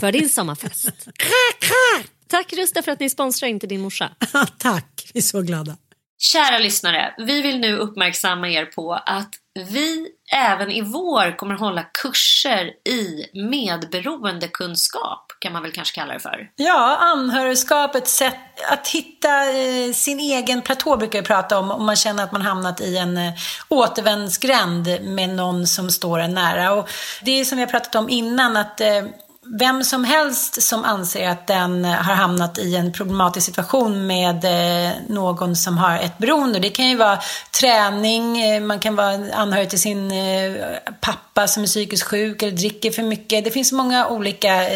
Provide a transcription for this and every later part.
för din sommarfest. Tack Rusta för att ni sponsrar Inte din morsa. Tack, vi är så glada. Kära lyssnare, vi vill nu uppmärksamma er på att vi även i vår kommer hålla kurser i medberoendekunskap, kan man väl kanske kalla det för. Ja, anhörigskap, ett sätt att hitta eh, sin egen platå brukar jag prata om, om man känner att man hamnat i en eh, återvändsgränd med någon som står en nära. Och det är som vi har pratat om innan, att eh, vem som helst som anser att den eh, har hamnat i en problematisk situation med eh, någon som har ett beroende. Det kan ju vara träning, eh, man kan vara anhörig till sin pappa som är psykiskt sjuk eller dricker för mycket. Det finns många olika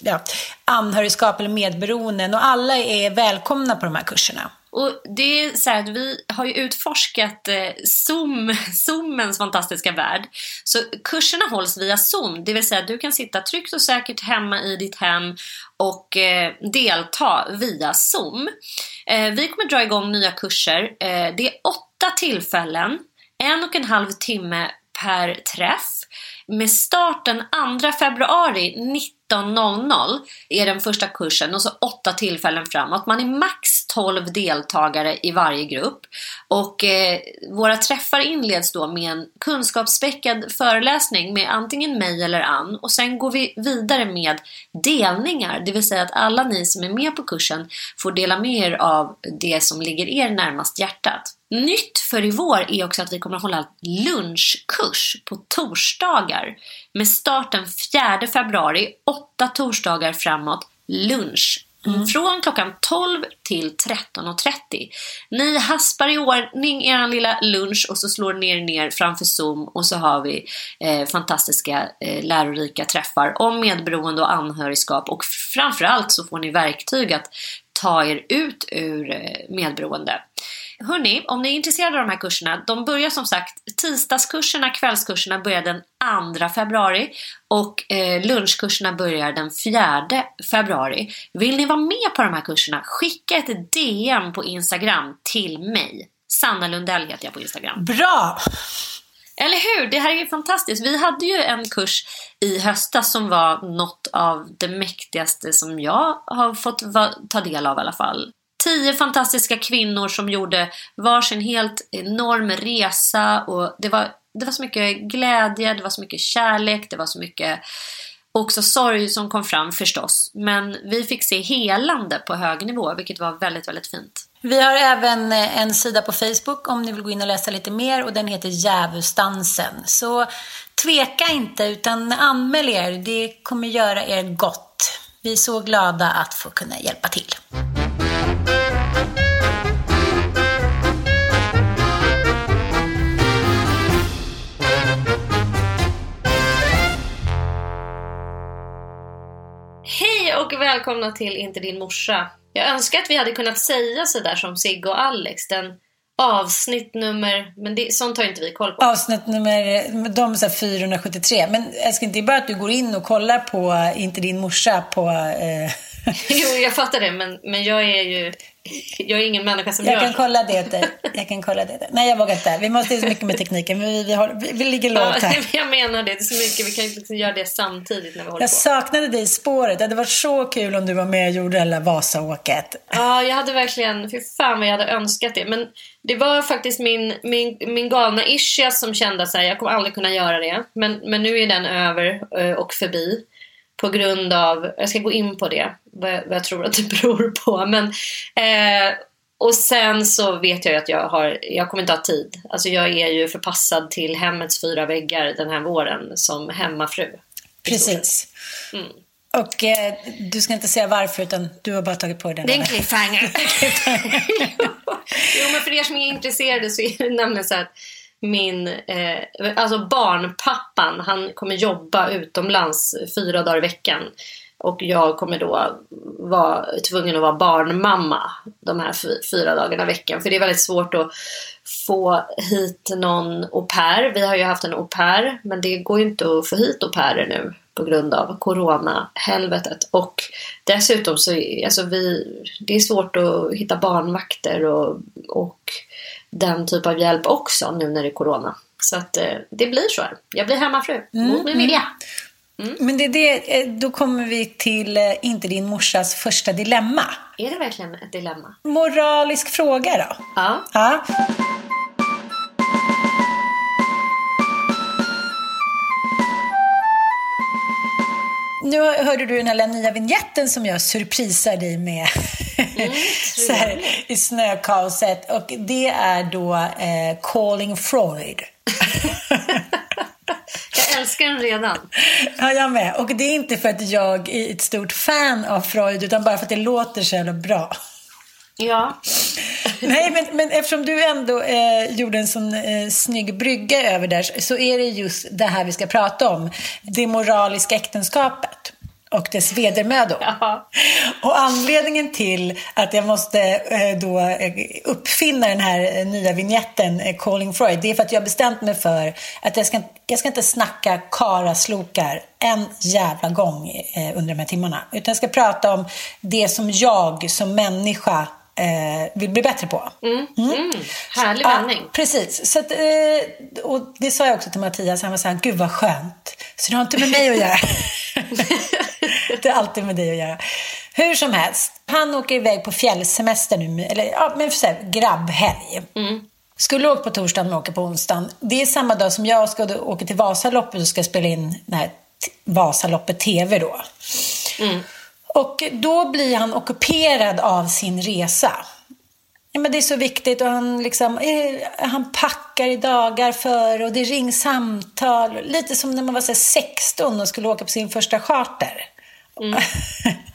ja, anhörigskap eller medberoenden och alla är välkomna på de här kurserna. Och det är så här att vi har ju utforskat eh, Zoom, Zoomens fantastiska värld. Så kurserna hålls via Zoom, det vill säga att du kan sitta tryggt och säkert hemma i ditt hem och eh, delta via Zoom. Eh, vi kommer dra igång nya kurser. Eh, det är åtta tillfällen, en och en halv timme per träff. Med start den 2 februari 19.00 är den första kursen och så åtta tillfällen framåt. Man är max 12 deltagare i varje grupp. Och eh, våra träffar inleds då med en kunskapsspäckad föreläsning med antingen mig eller Ann. Och sen går vi vidare med delningar, det vill säga att alla ni som är med på kursen får dela med er av det som ligger er närmast hjärtat. Nytt för i vår är också att vi kommer att hålla lunchkurs på torsdagar med start den 4 februari, åtta torsdagar framåt, lunch. Från klockan 12 till 13.30. Ni haspar i ordning er lilla lunch och så slår ni er ner framför Zoom och så har vi eh, fantastiska eh, lärorika träffar om medberoende och anhörigskap och framförallt så får ni verktyg att ta er ut ur eh, medberoende. Hörni, om ni är intresserade av de här kurserna, de börjar som sagt, tisdagskurserna, kvällskurserna börjar den 2 februari och eh, lunchkurserna börjar den 4 februari. Vill ni vara med på de här kurserna, skicka ett DM på Instagram till mig. Sanna Lundell heter jag på Instagram. Bra! Eller hur? Det här är ju fantastiskt. Vi hade ju en kurs i höstas som var något av det mäktigaste som jag har fått ta del av i alla fall. Tio fantastiska kvinnor som gjorde varsin helt enorm resa och det var, det var så mycket glädje, det var så mycket kärlek, det var så mycket också sorg som kom fram förstås. Men vi fick se helande på hög nivå, vilket var väldigt, väldigt fint. Vi har även eh, en sida på Facebook om ni vill gå in och läsa lite mer och den heter Djävulsdansen. Så tveka inte utan anmäl er, det kommer göra er gott. Vi är så glada att få kunna hjälpa till. Hej och välkomna till Inte din morsa. Jag önskar att vi hade kunnat säga sådär som Sigge och Alex. Den avsnitt nummer... Men det, sånt har inte vi koll på. Avsnitt nummer, de är så 473. Men älskling, det är bara att du går in och kollar på eh, Inte din morsa på... Eh... Jo, jag fattar det. Men, men jag är ju... Jag är ingen människa som Jag gör kan kolla det åt dig. Jag kan kolla det. Nej, jag vågar inte. Vi måste så mycket med tekniken. Vi, vi, har, vi, vi ligger Ja, lågt här. jag menar det. Det är så mycket. Vi kan inte liksom göra det samtidigt när vi håller Jag på. saknade dig i spåret. Det hade varit så kul om du var med och gjorde hela Vasaåket. Ja, jag hade verkligen... Fy fan vad jag hade önskat det. Men det var faktiskt min, min, min galna ischias som kände att jag kommer aldrig kunna göra det. Men, men nu är den över eh, och förbi. På grund av... Jag ska gå in på det. Vad jag, vad jag tror att det beror på. Men, eh, och sen så vet jag att jag, har, jag kommer inte ha tid. Alltså jag är ju förpassad till hemmets fyra väggar den här våren som hemmafru. Precis. Mm. Och eh, du ska inte säga varför, utan du har bara tagit på dig den. Det är en cliffhanger. jo, men för er som är intresserade så är det nämligen så att min, eh, alltså barnpappan, han kommer jobba utomlands fyra dagar i veckan. Och jag kommer då vara tvungen att vara barnmamma de här fyra dagarna i veckan. För det är väldigt svårt att få hit någon au pair. Vi har ju haft en au pair, men det går ju inte att få hit au pairer nu på grund av corona-helvetet. Och dessutom så är alltså vi, det är svårt att hitta barnvakter och, och den typ av hjälp också nu när det är corona. Så att eh, det blir så här. Jag blir hemmafru mot min vilja. Men det det, eh, då kommer vi till eh, inte din morsas första dilemma. Är det verkligen ett dilemma? Moralisk fråga då. Ja. Ja. Nu hörde du den här nya vignetten som jag surprisar dig med så här, i snökaoset. Och det är då eh, Calling Freud. Jag älskar den redan. Ja, jag med. Och det är inte för att jag är ett stort fan av Freud utan bara för att det låter så jävla bra. Ja. Nej, men, men eftersom du ändå eh, gjorde en sån eh, snygg brygga över där så är det just det här vi ska prata om. Det moraliska äktenskapet och dess vedermödor. Ja. Och anledningen till att jag måste eh, då eh, uppfinna den här eh, nya vignetten Calling Freud, det är för att jag har bestämt mig för att jag ska, jag ska inte snacka karaslokar en jävla gång under de här timmarna. Utan jag ska prata om det som jag som människa eh, vill bli bättre på. Mm. Härlig Ja, vändning. precis. Så att, och det sa jag också till Mattias. Han var så här, gud vad skönt. Så det har inte med mig att göra. det har alltid med dig att göra. Hur som helst. Han åker iväg på fjällsemester nu. Eller ja, men för så här, grabbhelg. Skulle åka på torsdagen men åker på onsdagen. Det är samma dag som jag ska åka till Vasaloppet och ska spela in här Vasaloppet TV då. Och då blir han ockuperad av sin resa. Ja, men det är så viktigt och han, liksom, eh, han packar i dagar för och det rings samtal. Lite som när man var så här, 16 och skulle åka på sin första charter.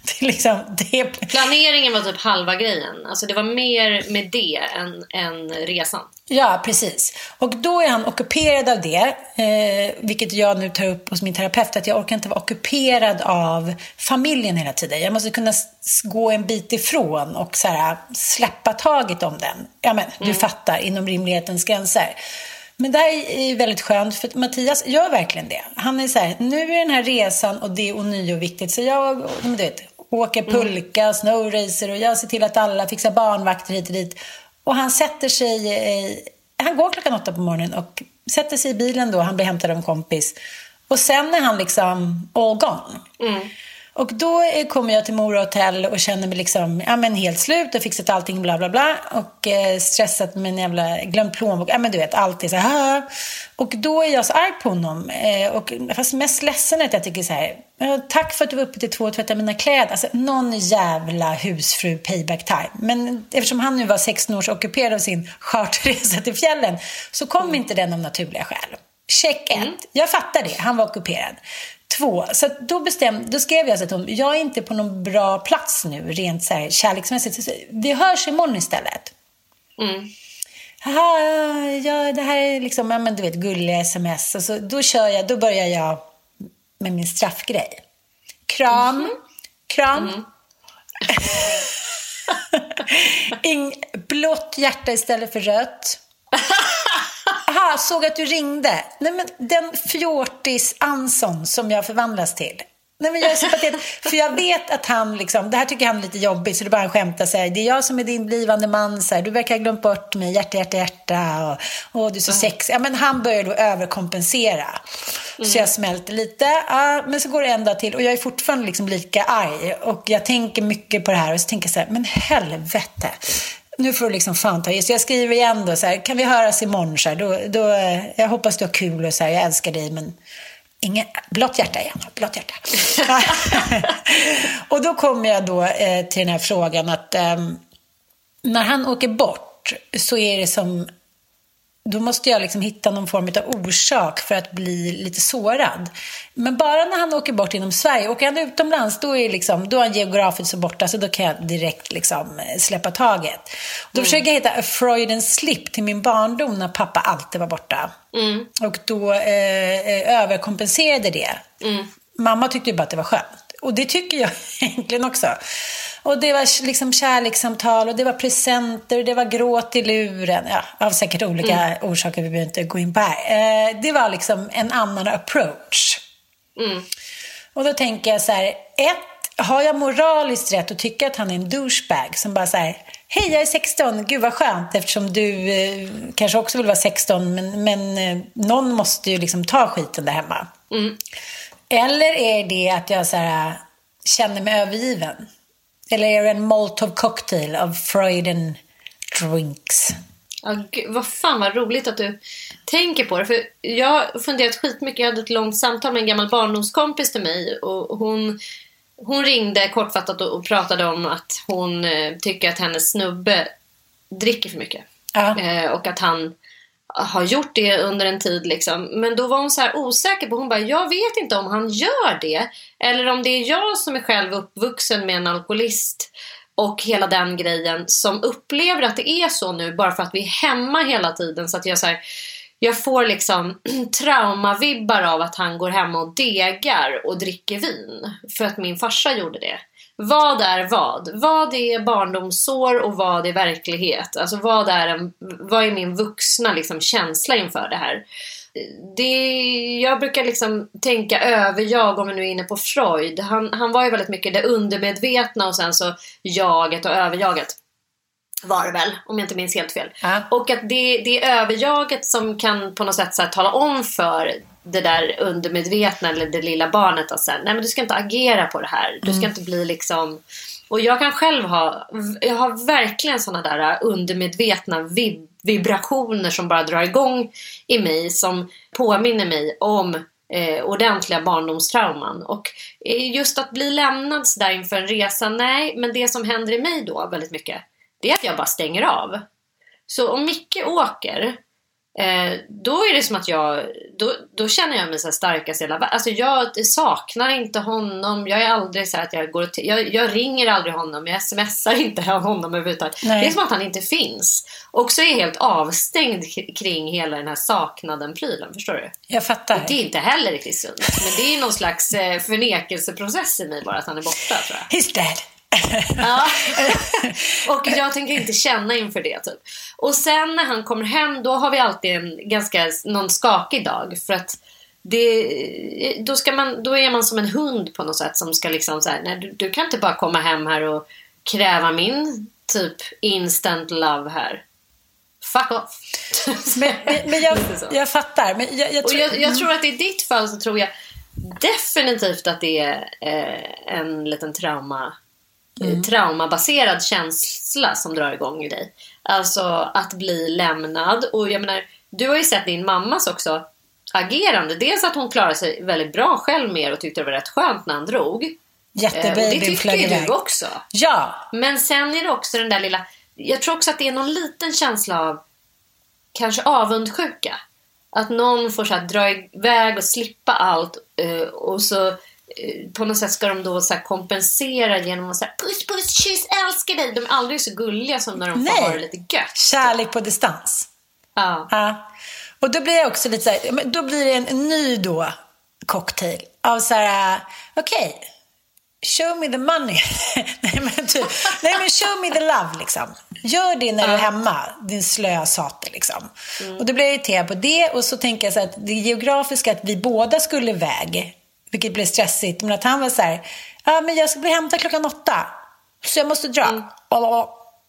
det är liksom, det Planeringen var typ halva grejen. Alltså det var mer med det än, än resan. Ja, precis. Och då är han ockuperad av det, eh, vilket jag nu tar upp hos min terapeut, att jag orkar inte vara ockuperad av familjen hela tiden. Jag måste kunna gå en bit ifrån och så här, släppa taget om den. Ja, men du fattar, inom rimlighetens gränser. Men det här är väldigt skönt, för att Mattias gör verkligen det. Han är så här, nu är den här resan och det är ånyo viktigt, så jag men du vet, åker pulka, snowracer och jag ser till att alla fixar barnvakter hit och dit. Och han sätter sig, eh, han går klockan åtta på morgonen och sätter sig i bilen då, han blir hämtad av en kompis. Och sen är han liksom all gone. Och då kommer jag till Mora hotell och känner mig liksom, ja men helt slut och fixat allting bla bla bla. Och eh, stressat med en jävla, glömt plånbok, ja men du vet, allt är så här. Och då är jag så arg på honom. Eh, och fast mest ledsen att jag tycker så här, tack för att du var uppe till två och tvättade mina kläder. Alltså någon jävla husfru payback time. Men eftersom han nu var 16 års ockuperad av sin charterresa till fjällen så kom mm. inte den av naturliga skäl. Check ett. Mm. Jag fattar det. Han var ockuperad. Två. Så då, bestäm, då skrev jag så att hon, jag är inte på någon bra plats nu rent så här kärleksmässigt. Så vi hörs imorgon istället. Mm. Aha, ja, det här är liksom, ja, men du vet, gulliga sms. Och så, då kör jag, då börjar jag med min straffgrej. Kram, mm. kram. Mm. Ing, blått hjärta istället för rött. Aha, såg att du ringde. Nej, men den fjortis Anson som jag förvandlas till. Nej, men jag är sympatet, för jag vet att han liksom, det här tycker han är lite jobbigt så det bara skämtar så här, det är jag som är din blivande man, så här, du verkar ha glömt bort mig, hjärta, hjärta, hjärta och, och du är så sexig. Ja, men han börjar då överkompensera. Mm. Så jag smälter lite, ja, men så går det en dag till och jag är fortfarande liksom lika arg och jag tänker mycket på det här och så tänker jag så här, men helvete nu får du liksom fan ta i. Så jag skriver igen då så här, kan vi höras imorgon? Så här, då, då, jag hoppas du har kul och så här, jag älskar dig men Ingen, blått hjärta igen, blått hjärta. och då kommer jag då eh, till den här frågan att eh, när han åker bort så är det som då måste jag liksom hitta någon form av orsak för att bli lite sårad. Men bara när han åker bort inom Sverige, åker han utomlands då är, liksom, då är han geografiskt så borta så då kan jag direkt liksom släppa taget. Då mm. försöker jag hitta a Freudian slip till min barndom när pappa alltid var borta. Mm. Och då eh, eh överkompenserade det. Mm. Mamma tyckte ju bara att det var skönt. Och det tycker jag egentligen också. Och det var liksom kärlekssamtal och det var presenter och det var gråt i luren. Ja, av säkert olika mm. orsaker, vi behöver inte gå in på här. Eh, det var liksom en annan approach. Mm. Och då tänker jag så här, ett, har jag moraliskt rätt att tycka att han är en douchebag som bara så här, hej jag är 16, gud vad skönt eftersom du eh, kanske också vill vara 16 men, men eh, någon måste ju liksom ta skiten där hemma. Mm. Eller är det att jag så här, känner mig övergiven? Eller är det en molotov cocktail av Freudian drinks? Ja, gud, vad fan vad roligt att du tänker på det. För jag har funderat skitmycket. Jag hade ett långt samtal med en gammal barndomskompis till mig. Och hon, hon ringde kortfattat och, och pratade om att hon eh, tycker att hennes snubbe dricker för mycket. Ja. Eh, och att han har gjort det under en tid liksom. Men då var hon så här osäker på, hon bara, jag vet inte om han gör det. Eller om det är jag som är själv uppvuxen med en alkoholist och hela den grejen som upplever att det är så nu bara för att vi är hemma hela tiden. Så att jag så här, jag får liksom traumavibbar av att han går hemma och degar och dricker vin. För att min farsa gjorde det. Vad är vad? Vad är barndomssår och vad är verklighet? Alltså vad är, en, vad är min vuxna liksom, känsla inför det här? Det, jag brukar liksom tänka över-jag om vi nu är inne på Freud. Han, han var ju väldigt mycket det undermedvetna och sen så jaget och överjaget var det väl, om jag inte minns helt fel. Äh. Och att det, det är överjaget som kan på något sätt så tala om för det där undermedvetna eller det lilla barnet att säga, nej men du ska inte agera på det här. Du ska mm. inte bli liksom och jag kan själv ha, jag har verkligen sådana där undermedvetna vib vibrationer som bara drar igång i mig som påminner mig om eh, ordentliga barndomstrauman. Och eh, just att bli lämnad sådär inför en resa, nej, men det som händer i mig då väldigt mycket, det är att jag bara stänger av. Så om Micke åker Eh, då är det som att jag, då, då känner jag mig så starkast i hela världen. Alltså jag saknar inte honom. Jag är aldrig så att jag går och jag, jag ringer aldrig honom. Jag smsar inte honom överhuvudtaget. Nej. Det är som att han inte finns. Och så är jag helt avstängd kring hela den här saknaden-prylen. Förstår du? Jag fattar. Och det är inte heller riktigt sunt. Men det är någon slags eh, förnekelseprocess i mig bara att han är borta tror jag. He's dead ja. Och jag tänker inte känna inför det. Typ. Och sen när han kommer hem då har vi alltid en ganska någon skakig dag. För att det, då, ska man, då är man som en hund på något sätt som ska liksom så här, nej, du, du kan inte bara komma hem här och kräva min typ instant love här. Fuck off. men, men jag, jag fattar. Men jag, jag, tror... Jag, jag, tror att i ditt fall så tror jag definitivt att det är eh, en liten trauma, mm. traumabaserad känsla som drar igång i dig. Alltså att bli lämnad. Och jag menar, du har ju sett din mammas också agerande. Dels att hon klarade sig väldigt bra själv med och tyckte det var rätt skönt när han drog. Jättebabyn eh, Det tycker ju du också. Ja. Men sen är det också den där lilla... Jag tror också att det är någon liten känsla av kanske avundsjuka. Att någon får så här, dra iväg och slippa allt eh, och så eh, på något sätt ska de då så kompensera genom att säga puss puss kyss älskar dig. De är aldrig så gulliga som när de Nej. får ha det lite gött. Kärlek på distans. Ja. ja. Och då blir jag också lite så här, då blir det en ny då cocktail av så här, okej, okay, show me the money. nej, men typ, nej men show me the love liksom. Gör det när du är hemma, din slöa sate liksom. Mm. Och då blir jag irriterad på det och så tänker jag så att det geografiska att vi båda skulle iväg, vilket blev stressigt, men att han var så här, ja ah, men jag ska bli hämtad klockan åtta, så jag måste dra. Mm.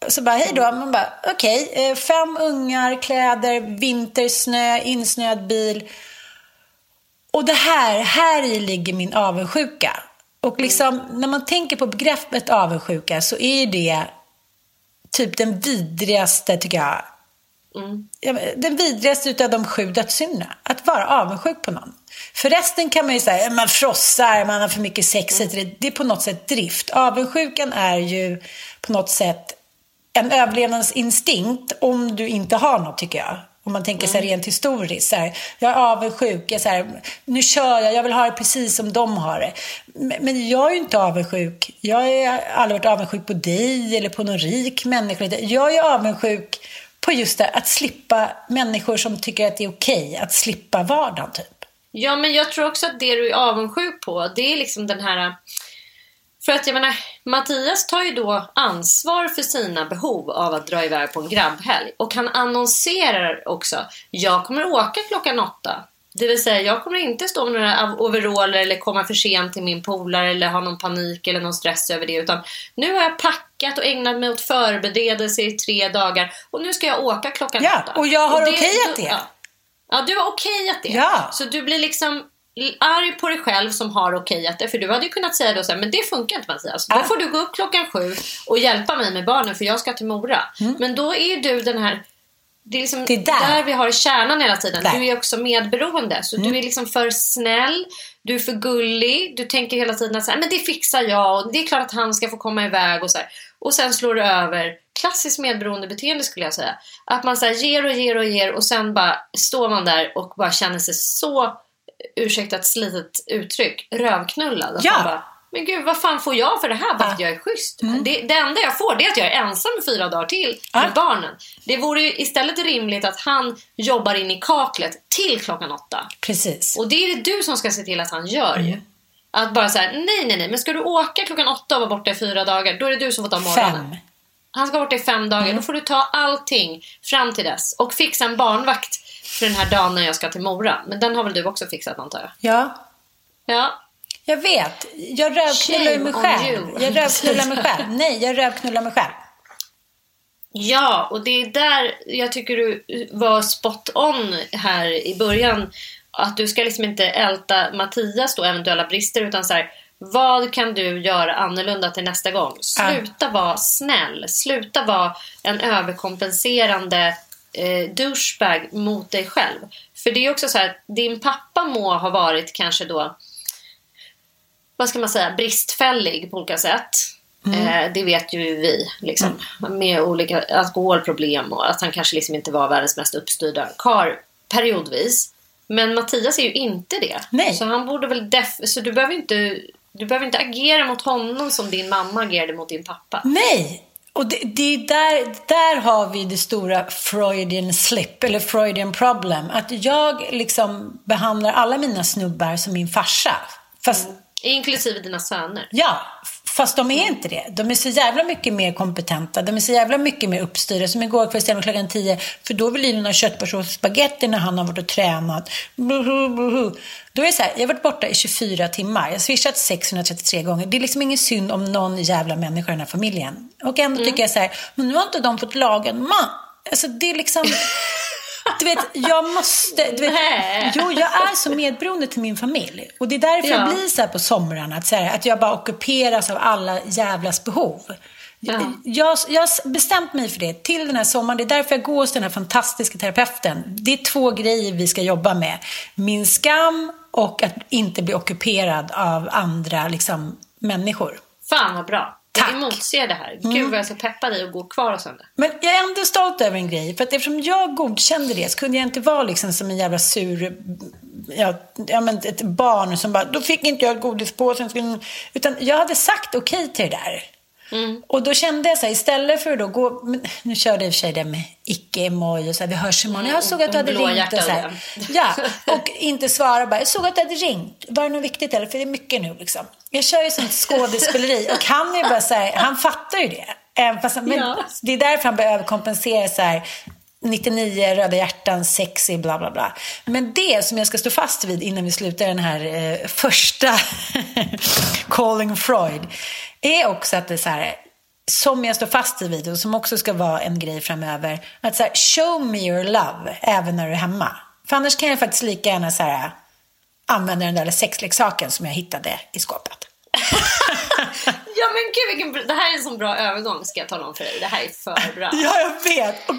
Så bara, hej då. Man bara, okej. Okay. Eh, fem ungar, kläder, vintersnö, insnöad bil. Och det här, här i ligger min avundsjuka. Och liksom, när man tänker på begreppet avundsjuka så är det typ den vidrigaste, tycker jag. Mm. Den vidrigaste av de sju dödssynderna. Att vara avundsjuk på någon. För resten kan man ju säga, man frossar, man har för mycket sex. Mm. Det är på något sätt drift. Avundsjukan är ju på något sätt en överlevnadsinstinkt om du inte har något, tycker jag. Om man tänker sig mm. rent historiskt. Så här, jag är avundsjuk. Jag, så här, nu kör jag. Jag vill ha det precis som de har det. Men jag är ju inte avundsjuk. Jag har aldrig varit avundsjuk på dig eller på någon rik människa. Jag är avundsjuk på just det att slippa människor som tycker att det är okej okay, att slippa vardagen, typ. Ja, men jag tror också att det du är avundsjuk på, det är liksom den här för att jag menar, Mattias tar ju då ansvar för sina behov av att dra iväg på en grabbhelg. Och han annonserar också, jag kommer åka klockan åtta. Det vill säga, jag kommer inte stå med några overaller eller komma för sent till min polare eller ha någon panik eller någon stress över det. Utan nu har jag packat och ägnat mig åt förberedelse i tre dagar och nu ska jag åka klockan ja, åtta. och jag har okejat det. Ja. ja, du har okejat det. Ja. Så du blir liksom arg på dig själv som har okejat det. För du hade ju kunnat säga då så här, men det funkar inte Mattias. Då får du gå upp klockan sju och hjälpa mig med barnen för jag ska till Mora. Mm. Men då är du den här det är, liksom det är där. där. vi har kärnan hela tiden. Där. Du är också medberoende. Så mm. du är liksom för snäll, du är för gullig, du tänker hela tiden att så här, men det fixar jag och det är klart att han ska få komma iväg och så här. Och sen slår du över klassiskt medberoende beteende skulle jag säga. Att man så här, ger och ger och ger och sen bara står man där och bara känner sig så ursäkta ett slitet uttryck, rövknullad. Ja. bara, men gud, vad fan får jag för det här? Bara att jag är schysst. Mm. Det, det, enda jag får det är att jag är ensam i fyra dagar till med ja. barnen. Det vore ju istället rimligt att han jobbar in i kaklet till klockan åtta. Precis. Och det är det du som ska se till att han gör mm. ju. Att bara säga nej, nej, nej, men ska du åka klockan åtta och vara borta i fyra dagar, då är det du som får ta morgonen. Fem. Han ska vara borta i fem dagar. Mm. Då får du ta allting fram till dess. Och fixa en barnvakt för den här dagen när jag ska till Mora. Men den har väl du också fixat antar jag? Ja. Ja. Jag vet. Jag rövknullar mig själv. Jag rövknullar mig själv. Nej, jag rövknullar mig själv. Ja, och det är där jag tycker du var spot on här i början. Att du ska liksom inte älta Mattias då eventuella brister utan så här, vad kan du göra annorlunda till nästa gång? Sluta äh. vara snäll. Sluta vara en överkompenserande eh, douchebag mot dig själv. För det är också så här, din pappa må ha varit kanske då, vad ska man säga, bristfällig på olika sätt. Mm. Eh, det vet ju vi, liksom, mm. med olika alkoholproblem och att han kanske liksom inte var världens mest uppstyrda kar periodvis. Men Mattias är ju inte det. Nej. Så han borde väl def- så du behöver inte du behöver inte agera mot honom som din mamma agerade mot din pappa. Nej, och det, det där, där har vi det stora Freudian slip, eller Freudian problem. Att jag liksom behandlar alla mina snubbar som min farsa. Fast, mm. Inklusive dina söner. Ja, Fast de är inte det. De är så jävla mycket mer kompetenta. De är så jävla mycket mer uppstyrda. Som igår kväll stämde klockan tio. För då vill Lina ha köttfärssås och spagetti när han har varit och tränat. Då är det så här, jag har varit borta i 24 timmar. Jag har swishat 633 gånger. Det är liksom ingen synd om någon jävla människa i den här familjen. Och ändå mm. tycker jag så här, men nu har inte de fått laga mat. Alltså det är liksom... du vet, jag måste... Du vet, jo, jag är så medberoende till min familj. Och det är därför Ja. jag blir så här på somrarna. Att, så här, att jag bara ockuperas av alla jävlas behov. Ja. Jag, jag har bestämt mig för det till den här sommaren. Det är därför jag går hos den här fantastiska terapeuten. Det är två grejer vi ska jobba med. Min skam och att inte bli ockuperad av andra liksom, människor. Fan vad bra. Tack. Jag emotser det här. Mm. Gud vad jag ska peppa dig och gå kvar hos henne. Men jag är ändå stolt över en grej. För att eftersom jag godkände det så kunde jag inte vara liksom som en jävla sur, ja, ja, men ett barn som bara, då fick inte jag godispåsen. Utan jag hade sagt okej till det där. Mm. Och då kände jag så här, istället för att då gå, nu körde jag i och för sig det med icke-emoj och så här, vi hörs imorgon. Jag såg att du hade ringt och så här. Ja, och inte svara bara, jag såg att du hade ringt. Var det något viktigt eller? För det är mycket nu liksom. Jag kör ju sånt skådespeleri och han är bara så här, han fattar ju det. Fast, men Ja. Det är därför han behöver kompensera så här 99 röda hjärtan, sexy, bla bla bla. Men det som jag ska stå fast vid innan vi slutar den här eh, första Calling Freud är också att det är så här som jag står fast i videon, som också ska vara en grej framöver. Att så här, show me your love även när du är hemma. För annars kan jag faktiskt lika gärna så här, använda den där sexleksaken som jag hittade i skåpet. Ja men gud vilken. Det här är en sån bra övergång ska jag tala om för dig. Det här är för bra. Ja, jag vet.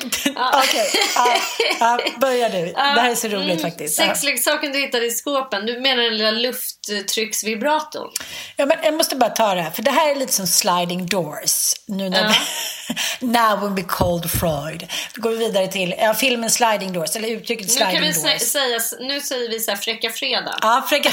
Okej, ja, ja, börja du. Det här är så roligt Mm, faktiskt. Ja. Sexleksaken du hittade i skåpen. Du menar den lilla lufttrycksvibratorn? Ja, men jag måste bara ta det här, för det här är lite som sliding doors. Nu när vi, now when we called Freud. Då går vi vidare till ja, filmen sliding doors, eller uttrycket Nu, sliding kan vi doors. sä- säga, nu säger vi så här fräcka fredag. Ja, fräcka.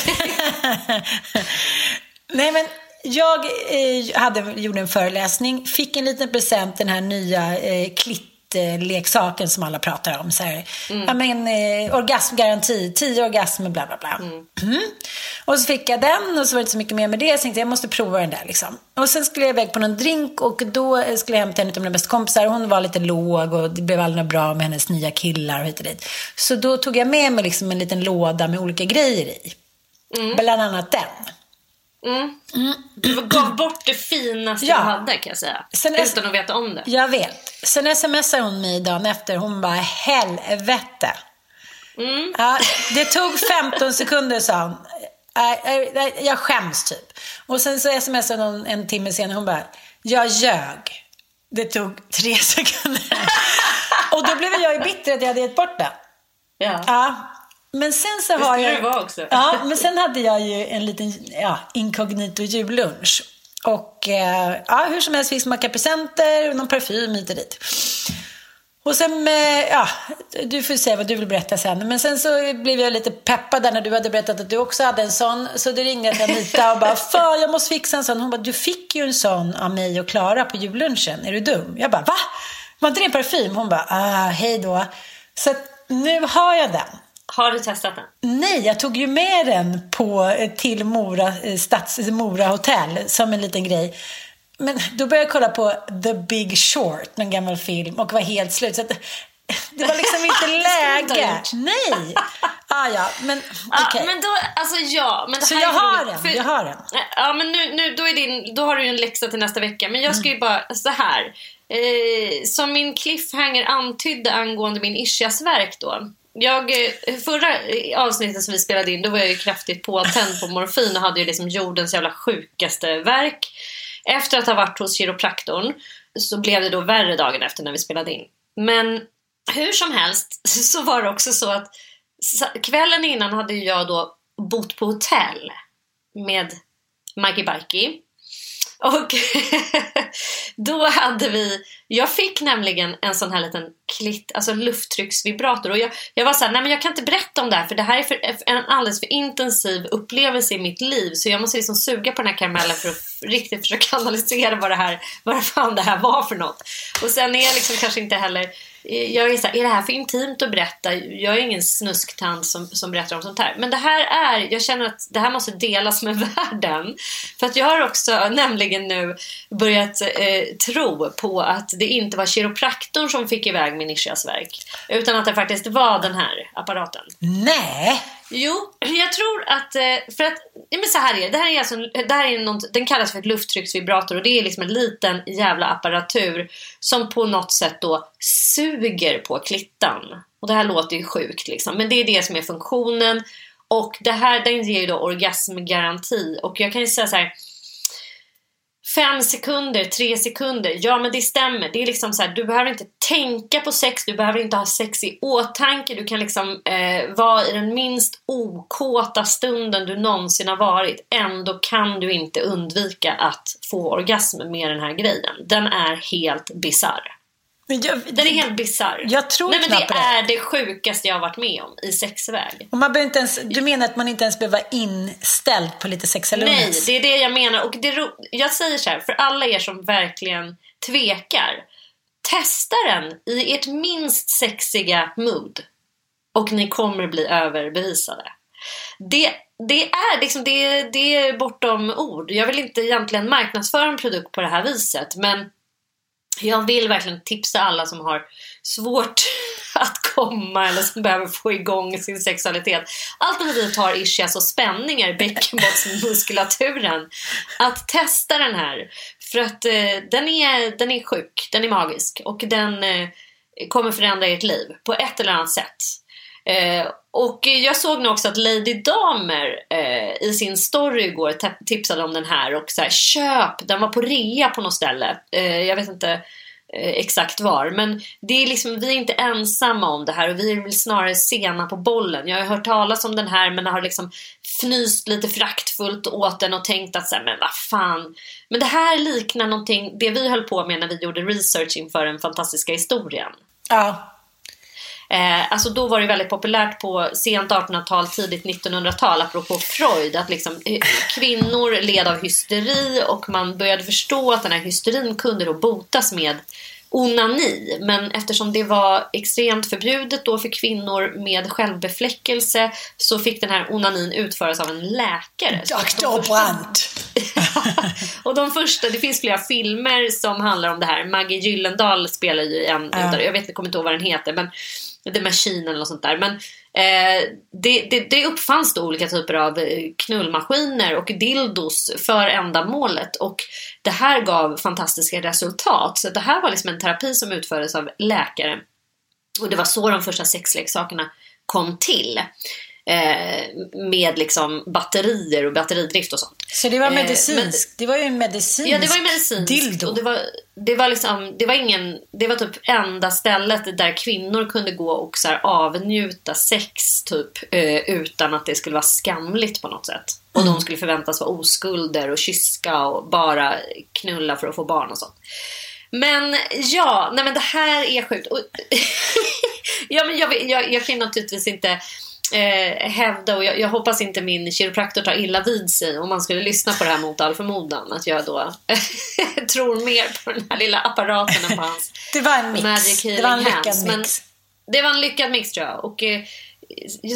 Nej, men jag eh, hade, gjorde en föreläsning, fick en liten present, den här nya eh, klittleksaken som alla pratar om. Så här, ja, men, eh, orgasmgaranti, tio orgasmer, bla bla bla. Mm. Och så fick jag den och så var det inte så mycket mer med det. Jag tänkte jag måste prova den där liksom. Och sen skulle jag iväg på någon drink och då eh, skulle jag till en av mina bästa kompisar. Hon var lite låg och det blev aldrig bra med hennes nya killar och hit och dit. Så då tog jag med mig liksom en liten låda med olika grejer i. Bland annat den. Mm. Du gav bort det finaste Ja. du hade kan jag säga. Sen Utan att veta om det. Jag vet. Sen smsar hon mig dagen efter. Hon bara, helvete. Mm. Ja, det tog 15 sekunder sa hon. Jag skäms typ. Och sen så smsade hon en timme senare. Hon bara, jag ljög. Det tog tre sekunder. Och då blev jag ju bitter att jag hade gett bort den. Ja. Ja. Men sen så Det har jag... det vara också. Ja, men sen hade jag ju en liten ja, inkognito jullunch. Och eh, ja, hur som helst fick smaka presenter och någon parfym hit och dit. Och sen, eh, ja, du får säga vad du vill berätta sen. Men sen så blev jag lite peppad där när du hade berättat att du också hade en sån. Så då ringde till Anita och bara, fan jag måste fixa en sån. Hon bara, du fick ju en sån av mig och Klara på jullunchen. Är du dum? Jag bara, va? Var inte det en parfym? Hon bara, ah, hej då. Så nu har jag den. Har du testat den? Nej, jag tog ju med den på, eh, till Mora, eh, Stads, Mora hotell som en liten grej. Men då började jag kolla på The Big Short, någon gammal film, och var helt slut. Så att, det var liksom inte läge. Nej. Ah, ja, men Ja, okej. men då, alltså ja. Men Så jag har den, jag har den. Ja, men nu, nu då, är din, då har du ju en läxa till nästa vecka. Men jag ska ju bara, så här. Eh, som min cliffhanger antydde angående min ischiasvärk då. Jag, eh, förra avsnittet som vi spelade in, då var jag ju kraftigt påtänd på morfin och hade ju liksom jordens jävla sjukaste verk. Efter att ha varit hos kiropraktorn så blev det då värre dagen efter när vi spelade in. Men hur som helst så var det också så att kvällen innan hade jag då bott på hotell med Mikey Bikey. Och då hade vi, jag fick nämligen en sån här liten klitt, alltså lufttrycksvibrator och jag, jag var såhär, nej men jag kan inte berätta om det här för det här är för, en alldeles för intensiv upplevelse i mitt liv så jag måste liksom suga på den här karamellen för att riktigt försöka analysera vad det här, vad fan det här var för något. Och sen är jag liksom kanske inte heller, jag är såhär, är det här för intimt att berätta? Jag är ingen snusktant som, som berättar om sånt här. Men det här är, jag känner att det här måste delas med världen. För att jag har också nämligen nu börjat eh, tro på att det inte var kiropraktorn som fick iväg min ischiasvärk. Utan att det faktiskt var den här apparaten. Nej. Jo, jag tror att, eh, för att, ja men så här är det. Det här är alltså, det här är något, den kallas för ett lufttrycksvibrator och det är liksom en liten jävla apparatur som på något sätt då suger på klittan. Och det här låter ju sjukt liksom, men det är det som är funktionen. Och det här, den ger ju då orgasmgaranti. Och jag kan ju säga så här, Fem sekunder, tre sekunder, ja men det stämmer. Det är liksom så här, du behöver inte tänka på sex, du behöver inte ha sex i åtanke. Du kan liksom eh, vara i den minst okåta stunden du någonsin har varit. Ändå kan du inte undvika att få orgasm med den här grejen. Den är helt bizarr. Jag, Den är helt bisarr. Jag tror Nej, men det det. är det sjukaste jag har varit med om i sexväg. Och man inte ens, du menar att man inte ens behöver vara inställd på lite sex eller Nej, det är det jag menar. Och det, jag säger så här, för alla er som verkligen tvekar. Testa den i ert minst sexiga mood. Och ni kommer bli överbevisade. Det, det, är liksom, det, det är bortom ord. Jag vill inte egentligen marknadsföra en produkt på det här viset. Men jag vill verkligen tipsa alla som har svårt att komma eller som behöver få igång sin sexualitet. Alternativt har ischias och spänningar i bäckenbottensmuskulaturen. Att testa den här. För att eh, den, är, den är sjuk, den är magisk och den eh, kommer förändra ert liv på ett eller annat sätt. Eh, och jag såg nu också att Lady Damer eh, i sin story igår tipsade om den här och så här, köp, den var på rea på något ställe. Eh, jag vet inte eh, exakt var. Men det är liksom, vi är inte ensamma om det här och vi är väl snarare sena på bollen. Jag har hört talas om den här men har liksom fnyst lite fraktfullt åt den och tänkt att så här, men vad fan. Men det här liknar någonting, det vi höll på med när vi gjorde research inför den fantastiska historien. Ja. Eh, alltså då var det väldigt populärt på sent 1800-tal, tidigt 1900-tal, apropå Freud, att liksom, eh, kvinnor led av hysteri och man började förstå att den här hysterin kunde då botas med onani. Men eftersom det var extremt förbjudet då för kvinnor med självbefläckelse så fick den här onanin utföras av en läkare. Dr. Brandt. och de första, det finns flera filmer som handlar om det här. Maggie Gyllendahl spelar ju en utav, jag vet inte, kommer inte ihåg vad den heter, men The Machine eller något sånt där. Men eh, det, det, det uppfanns då olika typer av eh, knullmaskiner och dildos för ändamålet och det här gav fantastiska resultat. Så det här var liksom en terapi som utfördes av läkare. Och det var så de första sexleksakerna kom till. Eh, med liksom batterier och batteridrift och sånt. Så det var Eh, medicinsk, det var ju en medicinsk Ja, det var ju medicinskt. dildo. Och det, var, det, var liksom, det var ingen... Det var typ enda stället där kvinnor kunde gå och så här avnjuta sex typ eh, utan att det skulle vara skamligt på något sätt. Och Mm. de skulle förväntas vara oskulder och kyska och bara knulla för att få barn och sånt. Men ja, nej men det här är sjukt. Ja, men jag, jag, jag kan naturligtvis inte eh, hävda och jag, jag hoppas inte min kiropraktor tar illa vid sig om man skulle lyssna på det här mot all förmodan. Att jag då tror mer på den här lilla apparaten än på hans Det var en mix. Magic Det var en Healing lyckad Hands, men- mix. det var en lyckad mix tror jag. Och eh,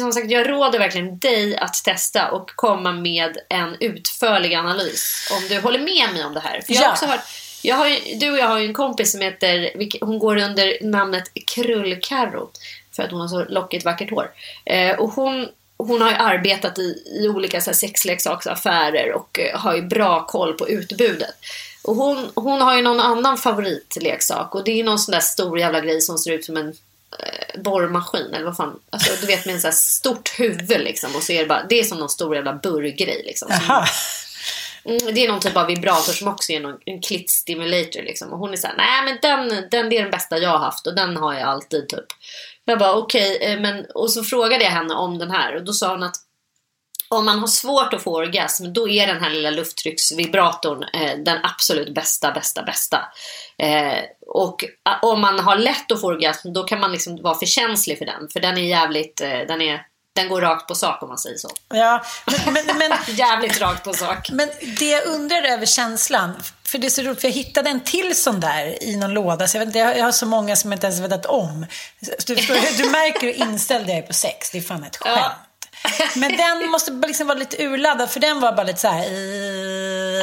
som sagt, jag råder verkligen dig att testa och komma med en utförlig analys. Om du håller med mig om det här. För jag har Ja. också hört, jag har, ju- du och jag har en kompis som heter, hon går under namnet Krullkarro. För att hon har så lockigt vackert hår. Eh, och hon, hon har ju arbetat i, i olika så här, sexleksaksaffärer och eh, har ju bra koll på utbudet. Och hon, hon har ju någon annan favoritleksak och det är någon sån där stor jävla grej som ser ut som en eh, borrmaskin eller vad fan. Alltså, du vet med en sån här stort huvud liksom och så är det bara, det är som någon stor jävla burrgrej liksom. Som-. Mm, det är någon typ av vibrator som också är någon, en klittstimulator. liksom. Och hon är såhär, nej men den, den det är den bästa jag har haft och den har jag alltid typ. Jag bara okej, okay, men och så frågade jag henne om den här och då sa hon att om man har svårt att få orgasm då är den här lilla lufttrycksvibratorn eh, den absolut bästa, bästa, bästa. Eh, och eh, om man har lätt att få orgasm då kan man liksom vara för känslig för den. För den är jävligt, eh, den är den går rakt på sak om man säger så. Ja, men, men, men, Jävligt rakt på sak. men det jag undrar över känslan, för det är så roligt, för jag hittade en till sån där i någon låda, så jag, vet jag har så många som jag inte ens vetat om. Du, förstår, du märker hur inställd jag är på sex, det är fan ett skämt. Ja. Men den måste liksom vara lite urladdad, för den var bara lite så här...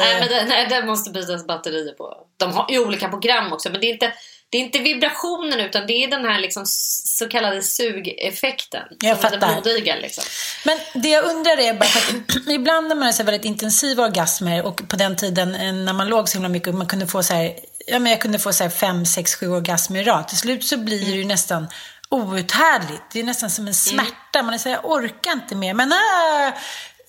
Nej, men den, nej, den måste bytas batterier på. De har ju olika program också, men det är inte... Det är inte vibrationen utan det är den här liksom så kallade sugeffekten. Jag som fattar. blodiga liksom. Men det jag undrar är bara, att ibland när man har så väldigt intensiva orgasmer och på den tiden eh, när man låg så himla mycket och man kunde få så här, ja men jag kunde få så här fem, sex, sju orgasmer i rad. Till slut så blir det ju nästan outhärdligt. Det är nästan som en smärta. Man är så här, jag orkar inte mer. Men äh,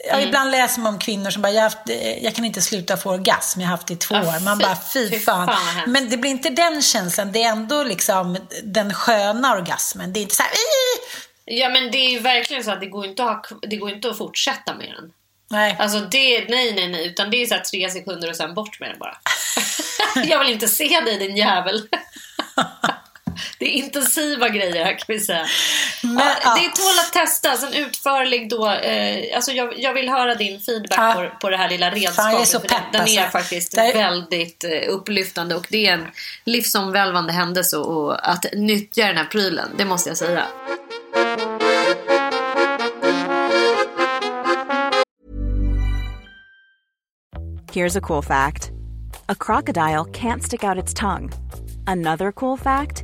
ja, ibland läser man om kvinnor som bara, jag, haft, eh, jag kan inte sluta få orgasm, jag har haft det i två år. Man bara, fy fan. Men det blir inte den känslan, det är ändå liksom den sköna orgasmen. Det är inte så här! Ja men det är ju verkligen så att det går inte att, ha, det går inte att fortsätta med den. Nej. Alltså det, nej nej nej, utan det är så här tre sekunder och sen bort med den bara. jag vill inte se dig din jävel. det är intensiva grejer här kan vi säga. Men, ja, ja. Det tål att testas, en utförlig då. Eh, alltså jag, jag vill höra din feedback Ja. på, på det här lilla redskapet. Fan, jag är så för pepp, den, den är alltså. faktiskt Det är- väldigt eh, upplyftande och det är en livsomvälvande händelse och att nyttja den här prylen, det måste jag säga. Here's a cool fact a crocodile can't stick out its tongue. Another cool fact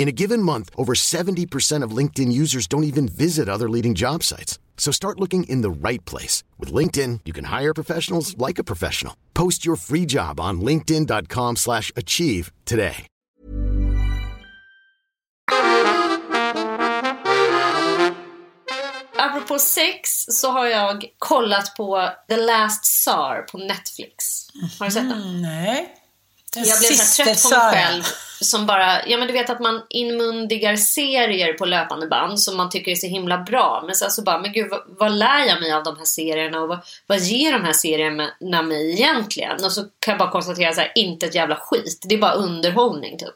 In a given month, over 70% of LinkedIn users don't even visit other leading job sites. So start looking in the right place. With LinkedIn, you can hire professionals like a professional. Post your free job on linkedin.com slash achieve today. Apropå sex så har jag kollat på The Last Tsar på Netflix. Har du sett den? Mm, nej. Den Jag blev så trött på mig själv. Som bara, ja men du vet att man inmundigar serier på löpande band som man tycker är så himla bra. Men sen så bara, men gud vad, vad lär jag mig av de här serierna och vad, vad ger de här serierna mig egentligen? Och så kan jag bara konstatera så här, inte ett jävla skit. Det är bara underhållning typ.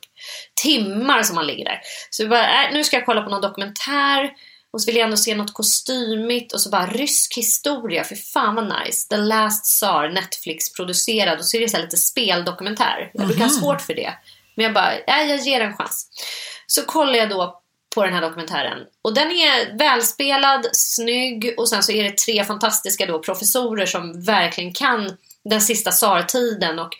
Timmar som man ligger där. Så bara, äh, nu ska jag kolla på någon dokumentär. Och så vill jag ändå se något kostymigt och så bara rysk historia, för fan vad nice. The Last Tsar, Netflix producerad och så är det så här lite speldokumentär. Jag brukar ha svårt för det. Men jag bara, nej jag ger en chans. Så kollar jag då på den här dokumentären. Och den är välspelad, snygg och sen så är det tre fantastiska då professorer som verkligen kan den sista tsartiden och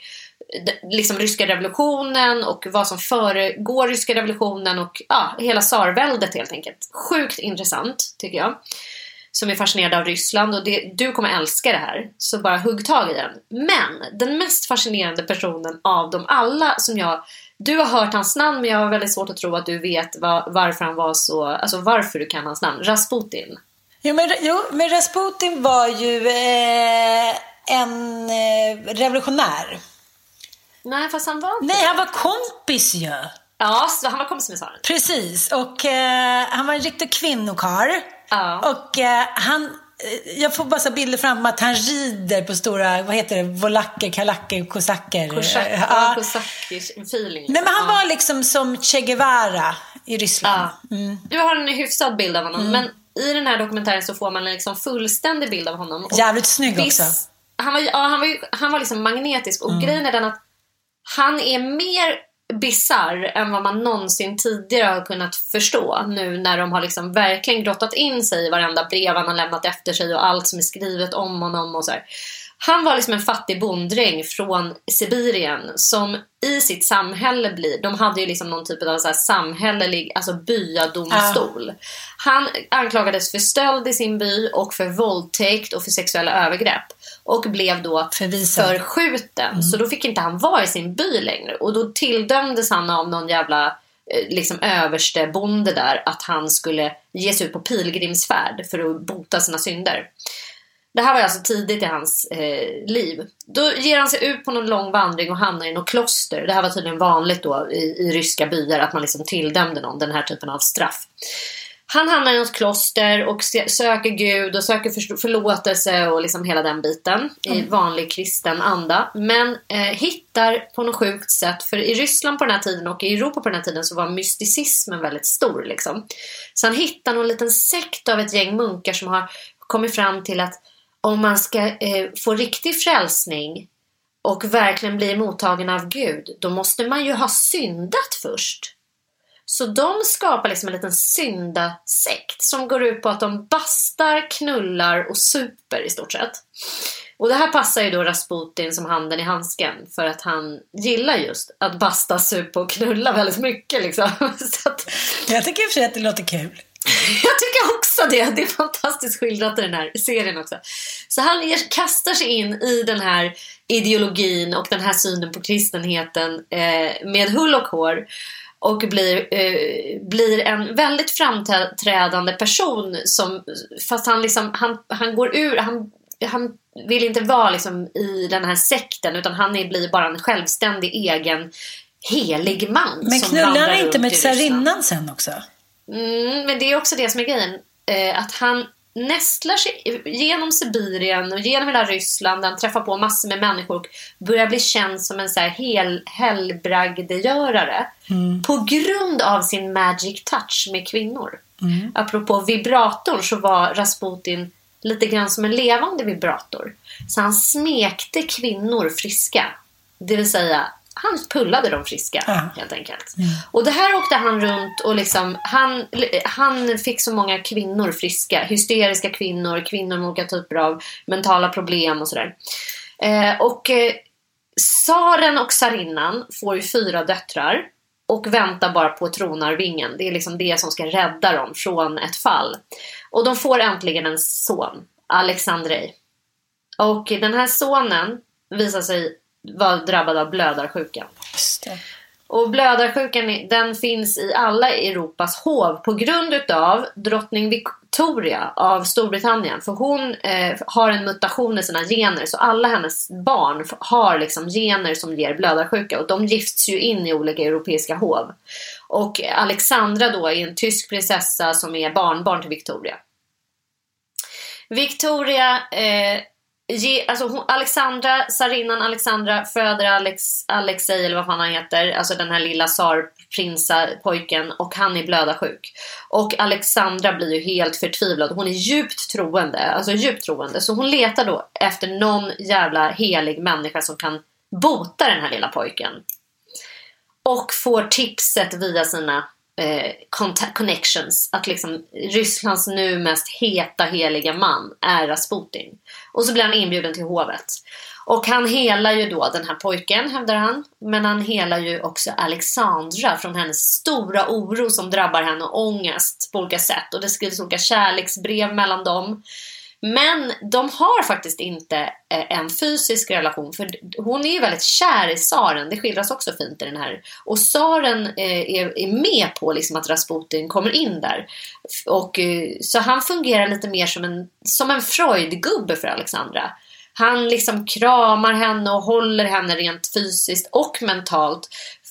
liksom ryska revolutionen och vad som föregår ryska revolutionen och ja, hela tsarväldet helt enkelt. Sjukt intressant tycker jag. Som är fascinerad av Ryssland och det, du kommer älska det här. Så bara hugg tag i den. Men den mest fascinerande personen av dem alla som jag du har hört hans namn men jag har väldigt svårt att tro att du vet var, varför han var så, alltså varför du kan hans namn. Rasputin. Jo men, jo, men Rasputin var ju eh, en eh, revolutionär. Nej fast han var inte Nej, han var kompis ju. Ja, så han var kompis med tsaren. Precis, och eh, han var en riktig kvinnokarl. Ja. Och eh, han, eh, jag får bara så bilder fram att han rider på stora, vad heter det, volacker, kalacker, kosacker. Kosak, Eh, ja. Kosaki-feeling. Nej men han Ja. var liksom som Che Guevara i Ryssland. Ja. Mm. Du har en hyfsad bild av honom. Men i den här dokumentären så får man en liksom fullständig bild av honom. Och Jävligt snygg också. Han var, ja, han var, han var liksom magnetisk. Och Mm. grejen är den att han är mer bizarr än vad man någonsin tidigare har kunnat förstå. Nu när de har liksom verkligen grottat in sig i varenda brev han har lämnat efter sig och allt som är skrivet om honom och så här. Han var liksom en fattig bonddräng från Sibirien som i sitt samhälle blir, de hade ju liksom någon typ av så här samhällelig, alltså byadomstol. Han anklagades för stöld i sin by och för våldtäkt och för sexuella övergrepp. Och blev då Förvisad. förskjuten. Så då fick inte han vara i sin by längre. Och då tilldömdes han av någon jävla eh, liksom överste bonde där att han skulle ge sig ut på pilgrimsfärd för att bota sina synder. Det här var alltså tidigt i hans eh, liv. Då ger han sig ut på någon lång vandring och hamnar i något kloster. Det här var tydligen vanligt då i, i ryska byar att man liksom tilldömde någon den här typen av straff. Han hamnar i något kloster och söker Gud och söker förlåtelse och liksom hela den biten i vanlig kristen anda. Men eh, hittar på något sjukt sätt, för i Ryssland på den här tiden och i Europa på den här tiden så var mysticismen väldigt stor. Liksom. Så han hittar någon liten sekt av ett gäng munkar som har kommit fram till att om man ska eh, få riktig frälsning och verkligen bli mottagen av Gud, då måste man ju ha syndat först. Så de skapar liksom en liten syndasekt som går ut på att de bastar, knullar och super i stort sett. Och det här passar ju då Rasputin som handen i handsken för att han gillar just att basta, supa och knulla väldigt mycket liksom. Att, Jag tycker i och för sig att det låter kul. jag tycker också det. Det är fantastiskt skildrat i den här serien också. Så han kastar sig in i den här ideologin och den här synen på kristenheten eh, med hull och hår. Och blir, eh, blir en väldigt framträdande person som, fast han liksom, han, han går ur, han, han vill inte vara liksom i den här sekten utan han är, blir bara en självständig egen helig man. Men knullar han inte med tsarinnan sen också? Mm, men det är också det som är grejen. Eh, att han nästlar sig genom Sibirien och genom hela Ryssland. där Han träffar på massor med människor och börjar bli känd som en så här hel, helbragdegörare. På grund av sin magic touch med kvinnor. Apropå vibratorn så var Rasputin lite grann som en levande vibrator. Så han smekte kvinnor friska. Det vill säga, han pullade dem friska Ja. helt enkelt. Och det här åkte han runt och liksom, han, han fick så många kvinnor friska. Hysteriska kvinnor, kvinnor med olika typer av mentala problem och sådär. Eh, och eh, tsaren och tsarinnan får ju fyra döttrar och väntar bara på tronarvingen. Det är liksom det som ska rädda dem från ett fall. Och de får äntligen en son, Alexandrej. Och den här sonen visar sig vara drabbad av blödarsjukan. Och blödarsjukan den finns i alla Europas hov på grund utav drottning Victoria av Storbritannien. För hon eh, har en mutation i sina gener så alla hennes barn har liksom gener som ger blödarsjuka och de gifts ju in i olika europeiska hov. Och Alexandra då är en tysk prinsessa som är barnbarn till Victoria. Victoria, eh, ge, alltså hon, Alexandra, tsarinnan Alexandra föder Alex, Alexej eller vad fan han heter, alltså den här lilla tsarprinsa pojken och han är blödarsjuk. Och Alexandra blir ju helt förtvivlad, hon är djupt troende, alltså djupt troende. Så hon letar då efter någon jävla helig människa som kan bota den här lilla pojken. Och får tipset via sina eh, connections att liksom Rysslands nu mest heta heliga man är Rasputin. Och så blir han inbjuden till hovet. Och han helar ju då den här pojken, hävdar han. Men han helar ju också Alexandra från hennes stora oro som drabbar henne och ångest på olika sätt. Och det skrivs olika kärleksbrev mellan dem. Men de har faktiskt inte eh, en fysisk relation för hon är ju väldigt kär i tsaren, det skildras också fint i den här. Och tsaren eh, är, med på liksom att Rasputin kommer in där. Och, eh, så han fungerar lite mer som en, som en Freud-gubbe för Alexandra. Han liksom kramar henne och håller henne rent fysiskt och mentalt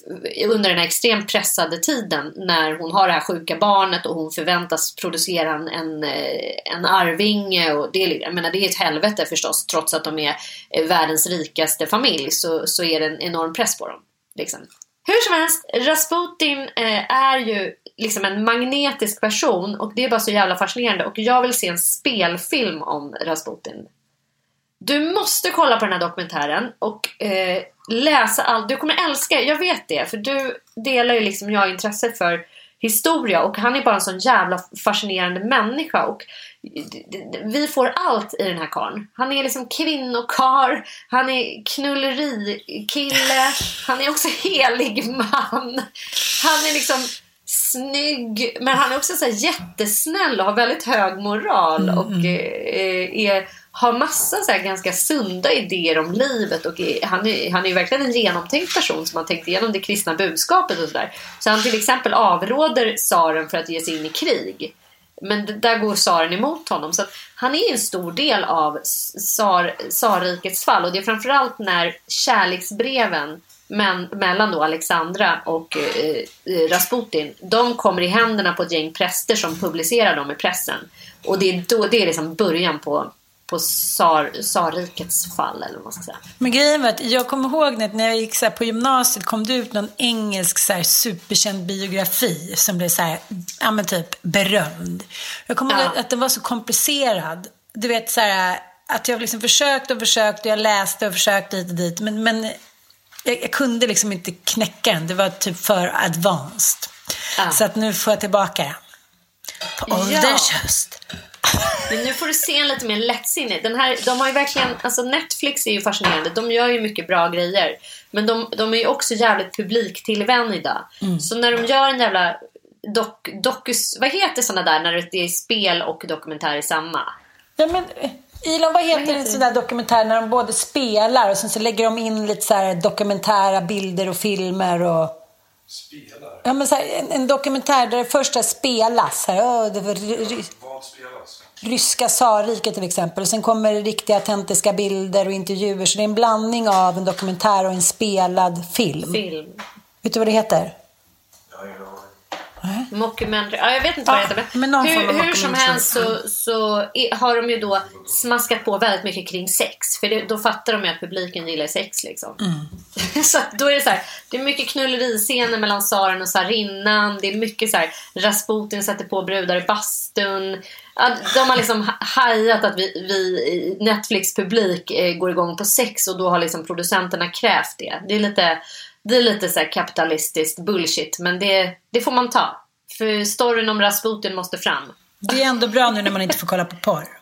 Eh, under den här extremt pressade tiden när hon har det här sjuka barnet och hon förväntas producera en, en, eh, en arvinge. Och det, är- liksom, jag menar, det är ett helvete förstås, trots att de är eh, världens rikaste familj så, så är det en enorm press på dem. Liksom. Hur som helst, Rasputin eh, är ju liksom en magnetisk person och det är bara så jävla fascinerande och jag vill se en spelfilm om Rasputin. Du måste kolla på den här dokumentären och eh, läsa allt. Du kommer älska, jag vet det, för du delar ju liksom jag intresse för historia och han är bara en sån jävla fascinerande människa och vi får allt i den här karln. Han är liksom kvinnokar, han är knullerikille, han är också helig man. Han är liksom snygg, men han är också så jättesnäll och har väldigt hög moral och eh, är har massa så ganska sunda idéer om livet och är, han, är, han är verkligen en genomtänkt person som har tänkt igenom det kristna budskapet och sådär. Så han till exempel avråder tsaren för att ge sig in i krig. Men där går tsaren emot honom. Så han är en stor del av tsarrikets fall och det är framförallt när kärleksbreven men, mellan då Alexandra och eh, eh, Rasputin, de kommer i händerna på ett gäng präster som publicerar dem i pressen. Och det är, då, det är liksom början på på tsar, tsarrikets fall eller vad man ska säga. Men grejen var att jag kommer ihåg när jag gick så på gymnasiet kom det ut någon engelsk så här, superkänd biografi som blev så här, ja men typ berömd. Jag kommer ihåg att den var så komplicerad. Du vet så här, att jag liksom försökte och försökte och jag läste och försökte hit och dit. Men, men jag, jag kunde liksom inte knäcka den. Det var typ för advanced. Ja. Så att nu får jag tillbaka den. På ålderns ja. höst. Men nu får du se en lite mer lättsinnig. Den här, de har ju verkligen, alltså Netflix är ju fascinerande. De gör ju mycket bra grejer. Men de, de är ju också jävligt publiktillvända. Mm. Så när de gör en jävla dok, dokus... Vad heter såna där när det är spel och dokumentär i samma? Ja, men, Ilon, vad heter, vad heter en sån där dokumentär när de både spelar och sen så lägger de in lite så dokumentära bilder och filmer och... Spelar? Ja, men så här, en, en, dokumentär där det första spelas. Här, oh, det var, spelas? Ryska tsarriket till exempel. Och sen kommer det riktiga autentiska bilder och intervjuer. Så det är en blandning av en dokumentär och en spelad film. Film. Vet du vad det heter? Mockumentary. Ja, jag vet inte vad det heter. Men, men hur, hur som helst så, så är, har de ju då smaskat på väldigt mycket kring sex. För det, då fattar de ju att publiken gillar sex liksom. Mm. så då är det så här, det är mycket knulleriscener mellan tsaren och tsarinnan. Det är mycket så här, Rasputin sätter på brudar i bastun. De har liksom hajat att vi, vi Netflix publik eh, går igång på sex och då har liksom producenterna krävt det. Det är lite det är lite så kapitalistiskt bullshit, men det, det får man ta. För storyn om Rasputin måste fram. Det är ändå bra nu när man inte får kolla på porr.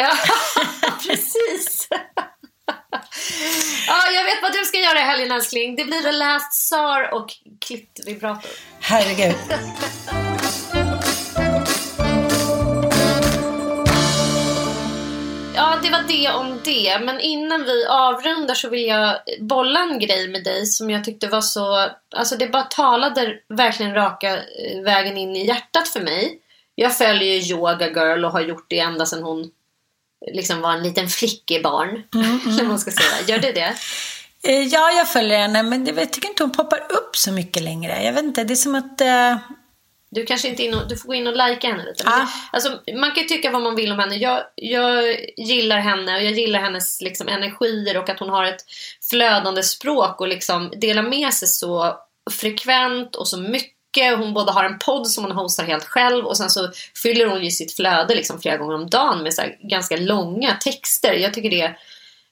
Ja, precis. ja, jag vet vad du ska göra i helgen älskling. Det blir The Last Tsar och klittvibrator. Herregud. Ja, det var det om det. Men innan vi avrundar så vill jag bolla en grej med dig som jag tyckte var så... Alltså det bara talade verkligen raka eh, vägen in i hjärtat för mig. Jag följer ju Yoga Girl och har gjort det ända sedan hon liksom var en liten flickebarn. Mm, mm. man ska säga. Gör det det? Eh, ja, jag följer henne, men jag tycker inte hon poppar upp så mycket längre. Jag vet inte, det är som att... Uh du kanske inte in och, du får gå in och likea henne lite. Ah. Alltså, man kan tycka vad man vill om henne. Jag, jag gillar henne och jag gillar hennes liksom, energier och att hon har ett flödande språk och liksom delar med sig så frekvent och så mycket. Hon både har en podd som hon hostar helt själv och sen så fyller hon ju sitt flöde liksom flera gånger om dagen med så ganska långa texter. Jag tycker det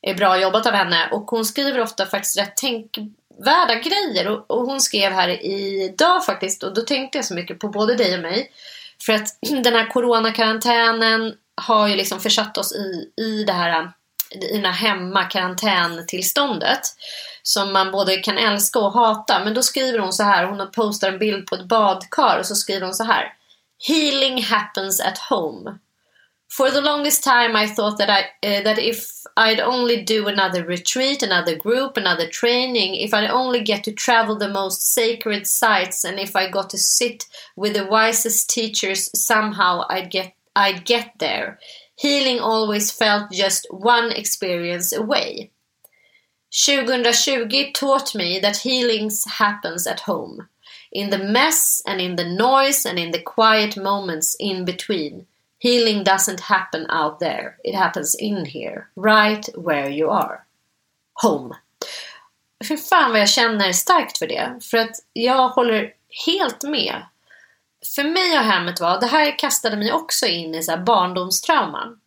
är bra jobbat av henne och hon skriver ofta faktiskt rätt tänk värda grejer. Och, och, hon skrev här idag faktiskt och då tänkte jag så mycket på både dig och mig. För att den här coronakarantänen har ju liksom försatt oss i, i det här i den här hemmakarantäntillståndet som man både kan älska och hata. Men då skriver hon så här, hon postar en bild på ett badkar och så skriver hon så här Healing happens at home. For the longest time I thought that, I, uh, that if I'd only do another retreat, another group, another training, if I'd only get to travel the most sacred sites and if I got to sit with the wisest teachers, somehow I'd get I'd get there. Healing always felt just one experience away. 2020 taught me that healing happens at home, in the mess and in the noise and in the quiet moments in between. Healing doesn't happen out there. It happens in here. Right where you are. Home. Fy fan vad jag känner starkt för det. För att jag håller helt med. För mig har hemmet var, det här kastade mig också in i så här barndomstrauman.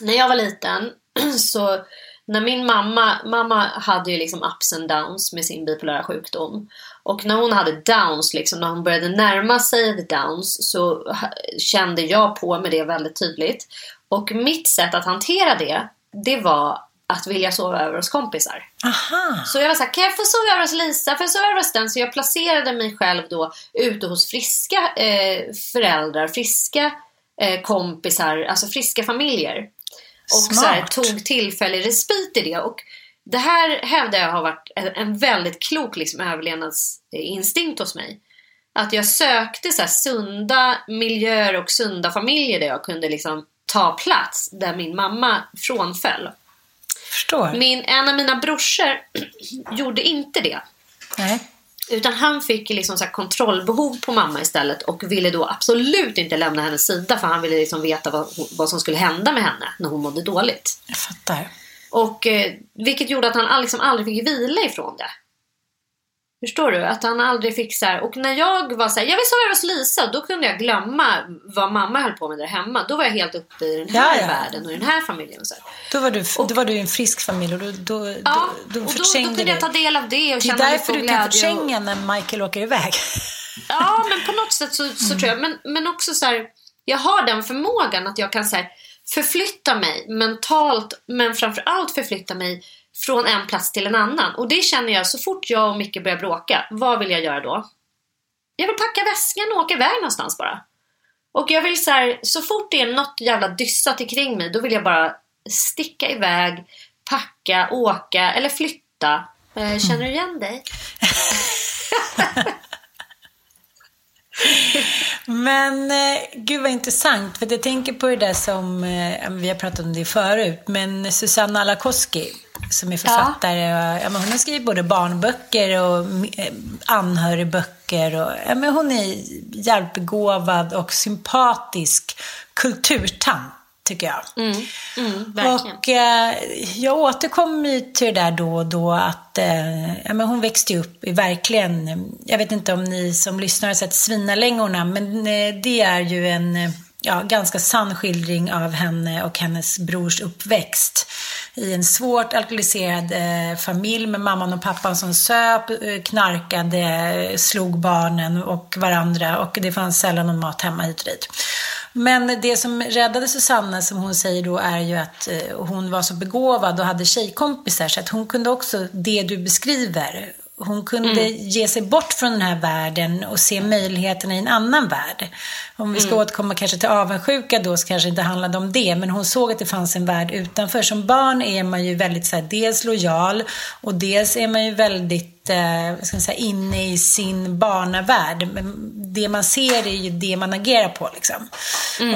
När jag var liten så när min mamma, mamma hade ju liksom ups and downs med sin bipolära sjukdom. Och när hon hade downs, liksom, när hon började närma sig downs så kände jag på med det väldigt tydligt. Och mitt sätt att hantera det, det var att vilja sova över hos kompisar. Aha. Så jag var såhär, kan jag få sova över hos Lisa? Får jag sova över hos den? Så jag placerade mig själv då ute hos friska eh, föräldrar, friska eh, kompisar, alltså friska familjer. Och så här, Smart. tog tillfällig respit i det. Och det här hävdar jag har varit en, väldigt klok liksom, överlevnadsinstinkt hos mig. Att jag sökte så sunda miljöer och sunda familjer där jag kunde liksom, ta plats där min mamma frånföll. Förstår. Min, en av mina brorsor gjorde inte det. Nej. Utan han fick liksom så kontrollbehov på mamma istället och ville då absolut inte lämna hennes sida för han ville liksom veta vad, vad som skulle hända med henne när hon mådde dåligt. Jag fattar. Och, eh, vilket gjorde att han liksom aldrig fick vila ifrån det. Förstår du? Att han aldrig fick så här, och när jag var så här, jag vill sova hos Lisa, då kunde jag glömma vad mamma höll på med där hemma. Då var jag helt uppe i den här Ja, ja. världen och i den här familjen. Och så här. Då var du, då var du en frisk familj och då, då, Ja, då, och då då, då förträngde kunde jag ta del av det och Det är känna därför och du kan och- förtränga när Michael åker iväg. Ja, men på något sätt så, så tror jag. Men, men också så här, jag har den förmågan att jag kan här, förflytta mig mentalt, men framför allt förflytta mig från en plats till en annan. Och det känner jag så fort jag och Micke börjar bråka. Vad vill jag göra då? Jag vill packa väskan och åka iväg någonstans bara. Och jag vill så här, så fort det är något jävla dyssat kring mig, då vill jag bara sticka iväg, packa, åka eller flytta. Eh, Känner du igen dig? Men eh, gud vad intressant, för jag tänker på det där som, eh, vi har pratat om det förut, men Susanna Alakoski som är författare, och, ja, hon har skrivit både barnböcker och eh, anhörigböcker. Och, ja, men hon är hjälpbegåvad och sympatisk kulturtant, tycker jag. Mm, verkligen. Och eh, jag återkommer till det där då och då att eh, ja, men hon växte upp i verkligen, jag vet inte om ni som lyssnar har sett Svinalängorna, men eh, det är ju en eh, ja, ganska sann skildring av henne och hennes brors uppväxt i en svårt alkoholiserad eh, familj med mamman och pappan som söp, eh, knarkade, eh, slog barnen och varandra och det fanns sällan någon mat hemma hit och dit. Men det som räddade Susanna, som hon säger då, är ju att eh, hon var så begåvad och hade tjejkompisar så att hon kunde också, det du beskriver, hon kunde ge sig bort från den här världen och se möjligheterna i en annan värld. Om vi ska återkomma kanske till avundsjuka då, så kanske det inte handlade om det, men hon såg att det fanns en värld utanför. Som barn är man ju väldigt så här, dels lojal och dels är man ju väldigt eh, ska säga, inne i sin barnavärld. Men det man ser är ju det man agerar på. Liksom.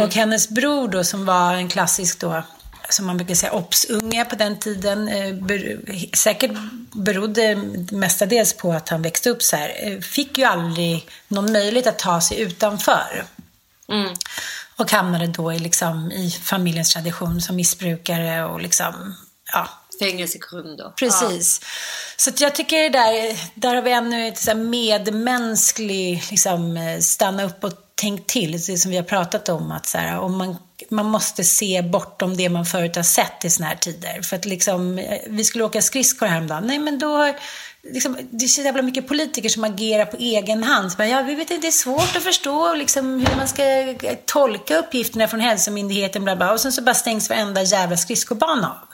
Och hennes bror då, som var en klassisk då, som man brukar säga, obs-unge på den tiden. Eh, ber, säkert berodde mestadels på att han växte upp så här. Eh, fick ju aldrig någon möjlighet att ta sig utanför. Och hamnade då i, liksom, i familjens tradition som missbrukare och liksom, ja, Fängelsegrund då. Precis. Så att jag tycker det där, där har vi ännu ett så här medmänsklig, liksom, eh, stanna upp och tänk till. Det som vi har pratat om, att så här, om man, man måste se bortom det man förut har sett i såna här tider. För att liksom, eh, vi skulle åka skridskor häromdagen. Nej, men då har- Liksom, det är så jävla mycket politiker som agerar på egen hand. Men ja, vi vet inte, det är svårt att förstå liksom, hur man ska tolka uppgifterna från hälsomyndigheten. Bla bla. Och sen så bara stängs varenda jävla skridskobana av.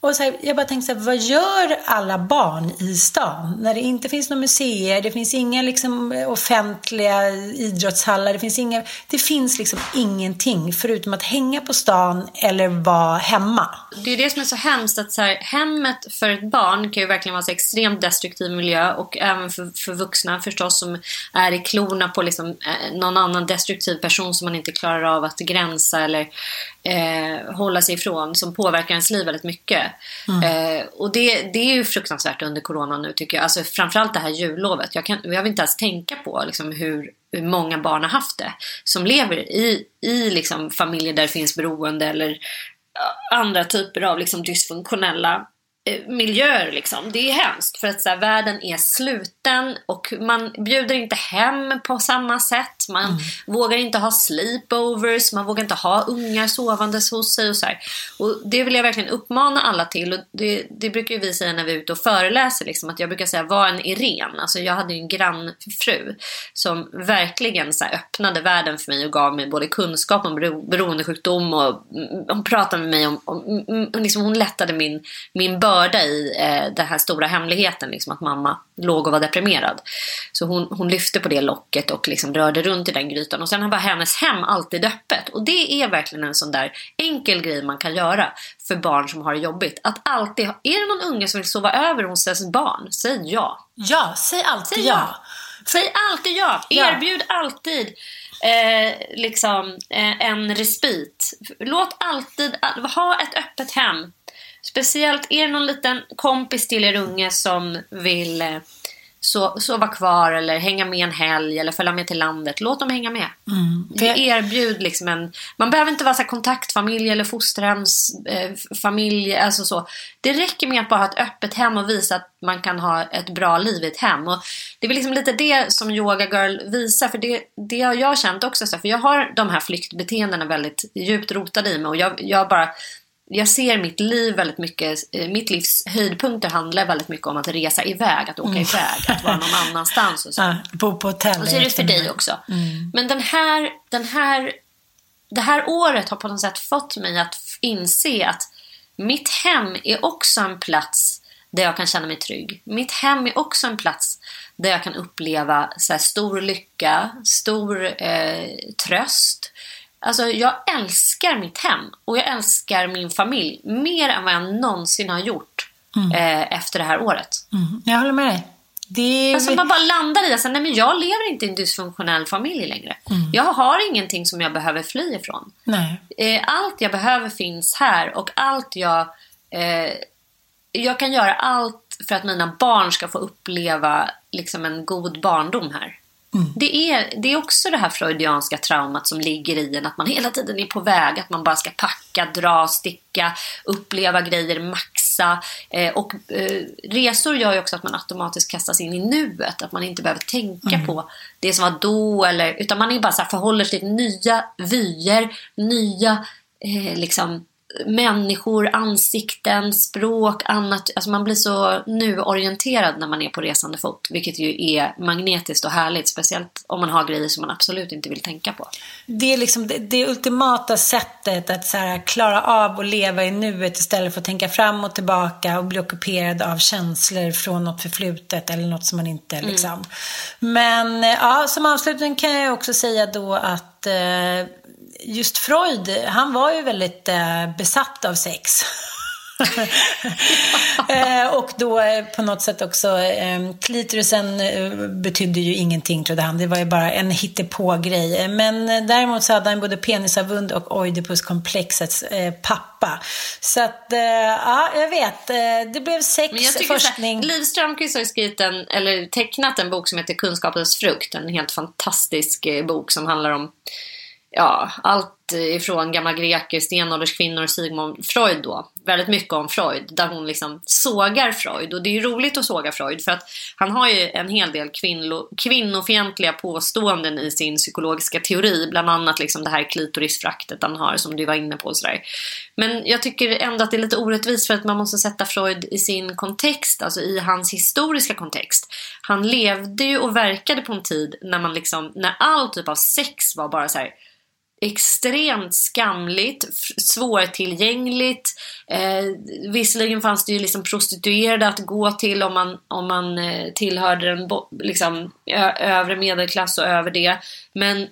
Och så här, jag bara tänkte så här, vad gör alla barn i stan? När det inte finns några museer, det finns inga liksom, offentliga idrottshallar, det finns, inga, det finns liksom ingenting förutom att hänga på stan eller vara hemma. Det är det som är så hemskt att så här, hemmet för ett barn kan ju verkligen vara så extremt destruktiv miljö och även för, för vuxna förstås som är i klorna på liksom, eh, någon annan destruktiv person som man inte klarar av att gränsa eller eh, hålla sig ifrån som påverkar ens liv väldigt mycket. Eh, och det, det är ju fruktansvärt under corona nu tycker jag. Alltså framförallt det här jullovet. Jag, kan, jag vill inte ens tänka på liksom, hur, hur många barn har haft det. Som lever i, i liksom, familjer där det finns beroende eller ja, andra typer av liksom, dysfunktionella eh, miljöer. Liksom. Det är hemskt för att så här, världen är sluten och man bjuder inte hem på samma sätt. Man vågar inte ha sleepovers, man vågar inte ha ungar sovandes hos sig och så här. Och det vill jag verkligen uppmana alla till. Och det, det brukar vi säga när vi är ute och föreläser, liksom, att jag brukar säga var en Irene. Alltså jag hade ju en grannfru som verkligen så här, öppnade världen för mig och gav mig både kunskap om bero, beroendesjukdom och mm, hon pratade med mig om, om mm, liksom, hon lättade min, min börda i eh, den här stora hemligheten, liksom, att mamma låg och var deprimerad. Så hon, hon lyfte på det locket och liksom rörde runt i den grytan. Och sen var hennes hem alltid öppet. Och det är verkligen en sån där enkel grej man kan göra för barn som har det jobbigt. Att alltid, är det någon unge som vill sova över hos ens barn, säg ja. Ja, säg alltid Säg ja. ja. Säg alltid ja. Ja. Erbjud alltid eh, liksom, eh, en respit. Låt alltid ha ett öppet hem. Speciellt är det någon liten kompis till er unge som vill eh, so sova kvar eller hänga med en helg eller följa med till landet. Låt dem hänga med. För- Erbjud liksom en... Man behöver inte vara så kontaktfamilj eller fosterhemsfamilj. Eh, familj, alltså så. Det räcker med att bara ha ett öppet hem och visa att man kan ha ett bra liv i ett hem. Och det är väl liksom lite det som Yoga Girl visar. För det, det har jag känt också. Så för jag har de här flyktbeteendena väldigt djupt rotade i mig. Och jag, jag bara... Jag ser mitt liv väldigt mycket, eh, mitt livs höjdpunkter handlar väldigt mycket om att resa iväg, att åka iväg, att vara någon annanstans och så. Ja, bo på hotell. Och så är det för dig också. Men den här, den här, det här året har på något sätt fått mig att inse att mitt hem är också en plats där jag kan känna mig trygg. Mitt hem är också en plats där jag kan uppleva så stor lycka, stor eh, tröst. Alltså jag älskar mitt hem och jag älskar min familj mer än vad jag någonsin har gjort eh, efter det här året. Mm, jag håller med dig. Det. Alltså man bara landar i att säga, nej men jag lever inte i en dysfunktionell familj längre. Jag har ingenting som jag behöver fly ifrån. Nej. Eh, allt jag behöver finns här och allt jag... Eh, jag kan göra allt för att mina barn ska få uppleva liksom en god barndom här. Det, är, det är också det här freudianska traumat som ligger i en, att man hela tiden är på väg, att man bara ska packa, dra, sticka, uppleva grejer, maxa. Eh, och eh, resor gör ju också att man automatiskt kastas in i nuet, att man inte behöver tänka på det som var då, eller, utan man är bara så här, förhåller sig till nya vyer, nya eh, liksom, människor, ansikten, språk, annat. Alltså man blir så nu-orienterad när man är på resande fot. Vilket ju är magnetiskt och härligt. Speciellt om man har grejer som man absolut inte vill tänka på. Det är liksom det, det ultimata sättet att här, klara av att leva i nuet istället för att tänka fram och tillbaka och bli ockuperad av känslor från något förflutet eller något som man inte liksom. Men eh, ja, som avslutning kan jag också säga då att eh, just Freud, han var ju väldigt eh, besatt av sex. eh, och då eh, på något sätt också, klitorisen betydde ju ingenting trodde han. Det var ju bara en hittepå-grej. Men däremot så hade han både penisavund och oidipuskomplexets pappa. Så att, ja, jag vet. Det blev sex, Men jag tycker forskning. Liv Strömquist har skrivit en, eller tecknat en bok som heter Kunskapens frukt. En helt fantastisk bok som handlar om ja, allt ifrån gamla greker, stenålderskvinnor och Sigmund Freud då. Väldigt mycket om Freud, där hon liksom sågar Freud. Och det är ju roligt att såga Freud för att han har ju en hel del kvinno, kvinnofientliga påståenden i sin psykologiska teori. Bland annat liksom det här klitorisfraktet han har som du var inne på. och Sådär. Men jag tycker ändå att det är lite orättvist för att man måste sätta Freud i sin kontext, alltså i hans historiska kontext. Han levde ju och verkade på en tid när man liksom, när all typ av sex var bara så här extremt skamligt, svårtillgängligt. Eh, visserligen fanns det ju liksom prostituerade att gå till om man, om man eh, tillhörde den liksom, övre medelklass och över det. Men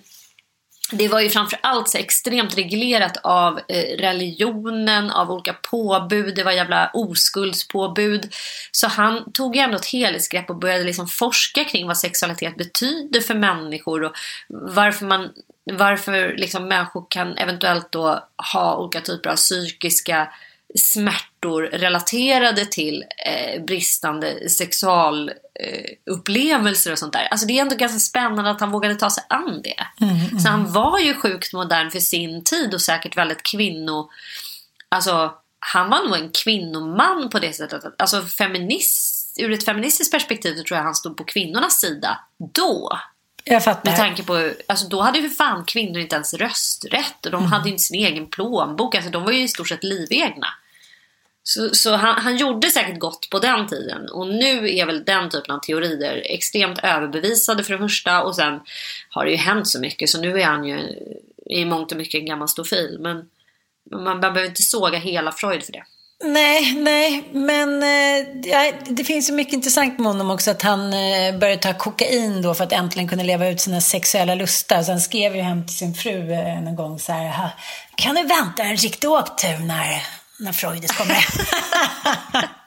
det var ju framförallt så extremt reglerat av eh, religionen, av olika påbud. Det var jävla oskuldspåbud. Så han tog ju ändå ett helhetsgrepp och började liksom forska kring vad sexualitet betyder för människor och varför man varför liksom människor kan eventuellt då ha olika typer av psykiska smärtor relaterade till eh, bristande sexualupplevelser eh, och sånt där. Alltså det är ändå ganska spännande att han vågade ta sig an det. Så han var ju sjukt modern för sin tid och säkert väldigt kvinno... Alltså han var nog en kvinnoman på det sättet. Alltså feminist, ur ett feministiskt perspektiv så tror jag han stod på kvinnornas sida då. Jag fattar. Med tanke på, alltså då hade ju för fan kvinnor inte ens rösträtt och de Mm. hade inte sin egen plånbok. Alltså de var ju i stort sett livegna. Så, så han, han gjorde säkert gott på den tiden. Och nu är väl den typen av teorier extremt överbevisade för det första. Och sen har det ju hänt så mycket så nu är han ju i mångt och mycket en gammal stofil. Men man, man behöver inte såga hela Freud för det. Nej, nej, men eh, ja, det finns ju mycket intressant med honom också att han eh, började ta kokain då för att äntligen kunna leva ut sina sexuella lustar. Så han skrev ju hem till sin fru eh, en gång så här, "Ha, kan du vänta en riktig åktur när, när Freudis kommer?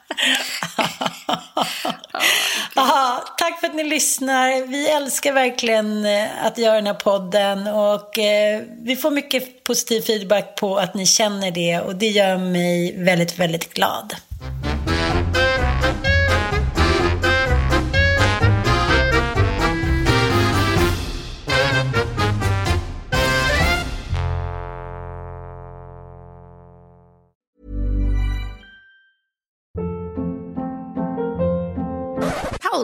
Aha, tack för att ni lyssnar. Vi älskar verkligen eh, att göra den här podden och eh, vi får mycket positiv feedback på att ni känner det och det gör mig väldigt, väldigt glad.